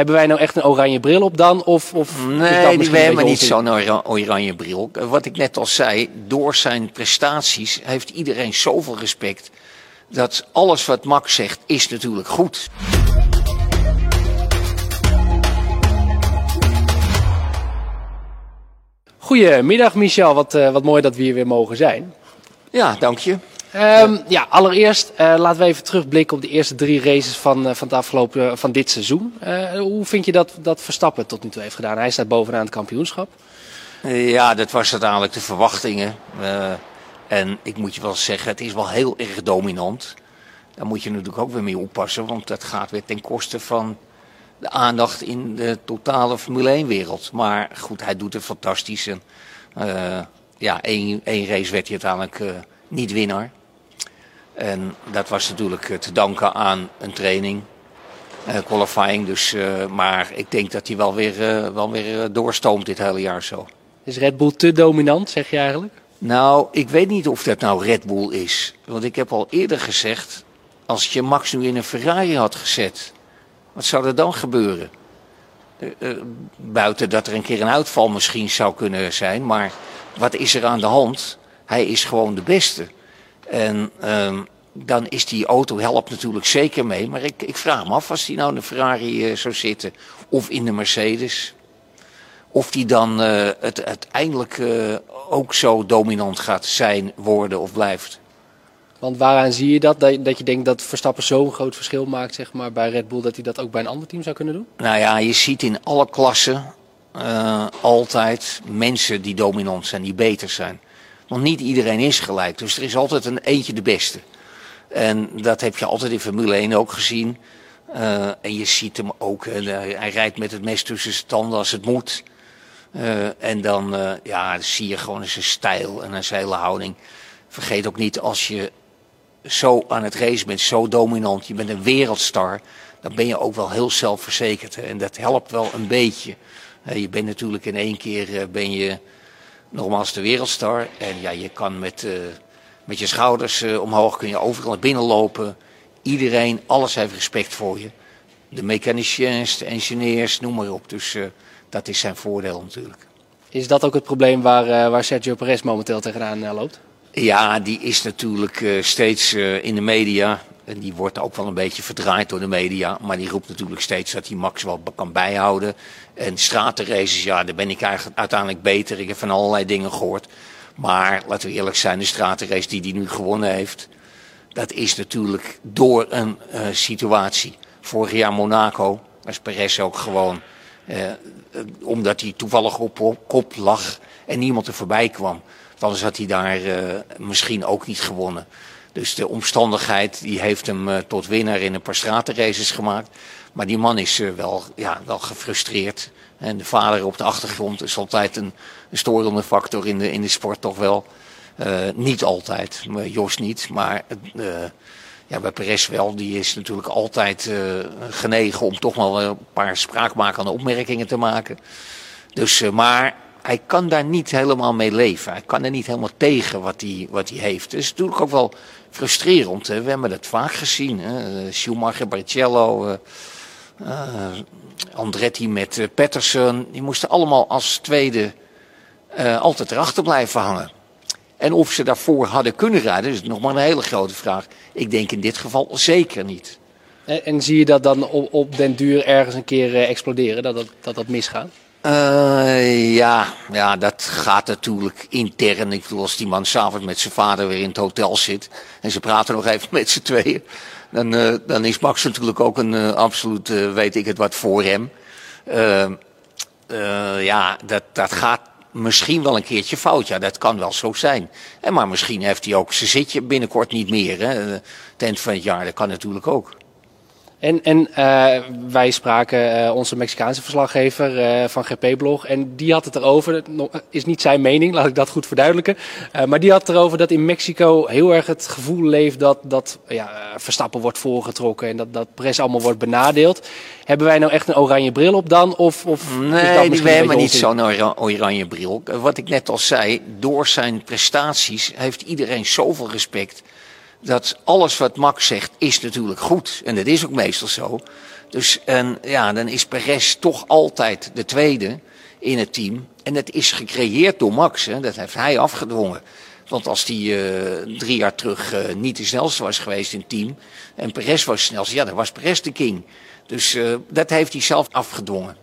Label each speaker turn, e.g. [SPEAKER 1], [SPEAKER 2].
[SPEAKER 1] Hebben wij nou echt een oranje bril op dan? Of, of
[SPEAKER 2] Nee, we hebben niet zo'n ora- oranje bril. Wat ik net al zei, door zijn prestaties heeft iedereen zoveel respect. Dat alles wat Max zegt is natuurlijk goed.
[SPEAKER 1] Goedemiddag Michel, wat, eh, wat mooi dat we hier weer mogen zijn.
[SPEAKER 2] Ja, dank je.
[SPEAKER 1] Ehm, ja, allereerst eh, laten we even terugblikken op de eerste drie races van, eh, van, het afgelopen, van dit seizoen. Eh, hoe vind je dat, dat Verstappen tot nu toe heeft gedaan? Hij staat bovenaan het kampioenschap.
[SPEAKER 2] Eh, Ja, dat was uiteindelijk de verwachtingen. Eh, en ik moet je wel zeggen, het is wel heel erg dominant. Daar moet je natuurlijk ook weer mee oppassen, want dat gaat weer ten koste van de aandacht in de totale Formule 1-wereld. Maar goed, hij doet het fantastisch. En, eh, ja, één, één race werd hij uiteindelijk eh, niet winnaar. En dat was natuurlijk eh, te danken aan een training, eh, qualifying. Dus, eh, maar ik denk dat hij wel weer, wel weer doorstoomt dit hele jaar zo.
[SPEAKER 1] Is Red Bull te dominant, zeg je eigenlijk?
[SPEAKER 2] Nou, ik weet niet of dat nou Red Bull is. Want ik heb al eerder gezegd, als je Max nu in een Ferrari had gezet, wat zou er dan gebeuren? Buiten dat er een keer een uitval misschien zou kunnen zijn, maar wat is er aan de hand? Hij is gewoon de beste. En ehm, dan is die auto helpt natuurlijk zeker mee. Maar ik, ik vraag me af, als hij nou in de Ferrari eh, zou zitten of in de Mercedes, of die dan eh, het uiteindelijk eh, ook zo dominant gaat zijn, worden of blijft.
[SPEAKER 1] Want waaraan zie je dat? Dat je, denkt dat Verstappen zo'n groot verschil maakt zeg maar, bij Red Bull, dat hij dat ook bij een ander team zou kunnen doen?
[SPEAKER 2] Nou ja, je ziet in alle klassen altijd mensen die dominant zijn, die beter zijn. Want niet iedereen is gelijk, dus er is altijd een eentje de beste. En dat heb je altijd in Formule 1 ook gezien. Eh, en je ziet hem ook, hij rijdt met het mes tussen zijn tanden als het moet. Eh, en dan eh, ja, zie je gewoon zijn stijl en zijn hele houding. Vergeet ook niet, als je zo aan het racen bent, zo dominant, je bent een wereldstar, dan ben je ook wel heel zelfverzekerd. En dat helpt wel een beetje. Je bent natuurlijk in één keer ben je nogmaals de wereldstar. En ja, je kan met, met je schouders eh, omhoog, kun je overal naar binnen lopen. Iedereen, alles heeft respect voor je. De mechaniciens, de engineers, noem maar op. Dus eh, dat is zijn voordeel natuurlijk.
[SPEAKER 1] Is dat ook het probleem waar, eh, waar Sergio Perez momenteel tegenaan loopt?
[SPEAKER 2] Ja, die is natuurlijk steeds in de media. En die wordt ook wel een beetje verdraaid door de media. Maar die roept natuurlijk steeds dat hij Max wel kan bijhouden. En stratenraces, ja, daar ben ik eigenlijk uiteindelijk beter. Ik heb van allerlei dingen gehoord. Maar laten we eerlijk zijn, de stratenrace die hij nu gewonnen heeft. Dat is natuurlijk door een eh, situatie. Vorig jaar Monaco was Perez ook gewoon. eh, eh, omdat hij toevallig op, op kop lag en niemand er voorbij kwam. Anders had hij daar misschien ook niet gewonnen. Dus de omstandigheid die heeft hem tot winnaar in een paar stratenraces gemaakt. Maar die man is eh, wel, ja, wel gefrustreerd. En de vader op de achtergrond is altijd een, storende factor in de, in de sport toch wel. Eh, niet altijd, Jos niet. Maar eh, ja, bij Perez wel. Die is natuurlijk altijd eh, genegen om toch wel een paar spraakmakende opmerkingen te maken. Dus, maar hij kan daar niet helemaal mee leven. Hij kan er niet helemaal tegen wat hij, wat hij heeft. Het is natuurlijk ook wel frustrerend. Hè? We hebben dat vaak gezien. Hè? Schumacher, Barrichello, Andretti met eh, Patterson. Die moesten allemaal als tweede eh, altijd erachter blijven hangen. En of ze daarvoor hadden kunnen rijden, is nog maar een hele grote vraag. Ik denk in dit geval zeker niet.
[SPEAKER 1] En, en zie je dat dan op, op den duur ergens een keer eh, exploderen, dat, dat, dat misgaat?
[SPEAKER 2] Eh, ja, ja, dat gaat natuurlijk intern. Ik bedoel, als die man s'avonds met zijn vader weer in het hotel zit en ze praten nog even met z'n tweeën, dan, eh, dan is Max natuurlijk ook een eh, absoluut, weet ik het wat, voor hem. Eh, eh, ja, dat, dat gaat misschien wel een keertje fout. Ja, dat kan wel zo zijn. En maar misschien heeft hij ook zijn zitje binnenkort niet meer. Hè. Het van het jaar, dat kan natuurlijk ook.
[SPEAKER 1] En, en eh, wij spraken eh, onze Mexicaanse verslaggever eh, van GP-blog. En die had het erover. No- is niet zijn mening, laat ik dat goed verduidelijken. Maar die had het erover dat in Mexico heel erg het gevoel leeft dat, dat ja, Verstappen wordt voorgetrokken. En dat, dat Perez allemaal wordt benadeeld. Hebben wij nou echt een oranje bril op dan? Of, of is dat
[SPEAKER 2] Nee, we hebben niet zo'n ora- oranje bril. Wat ik net al zei, door zijn prestaties heeft iedereen zoveel respect. Dat alles wat Max zegt is natuurlijk goed. En dat is ook meestal zo. Dus en, ja, dan is Perez toch altijd de tweede in het team. En dat is gecreëerd door Max. Hè. Dat heeft hij afgedwongen. Want als die uh, drie jaar terug uh, niet de snelste was geweest in het team. En Perez was snelste, ja, dan was Perez de king. Dus uh, dat heeft hij zelf afgedwongen.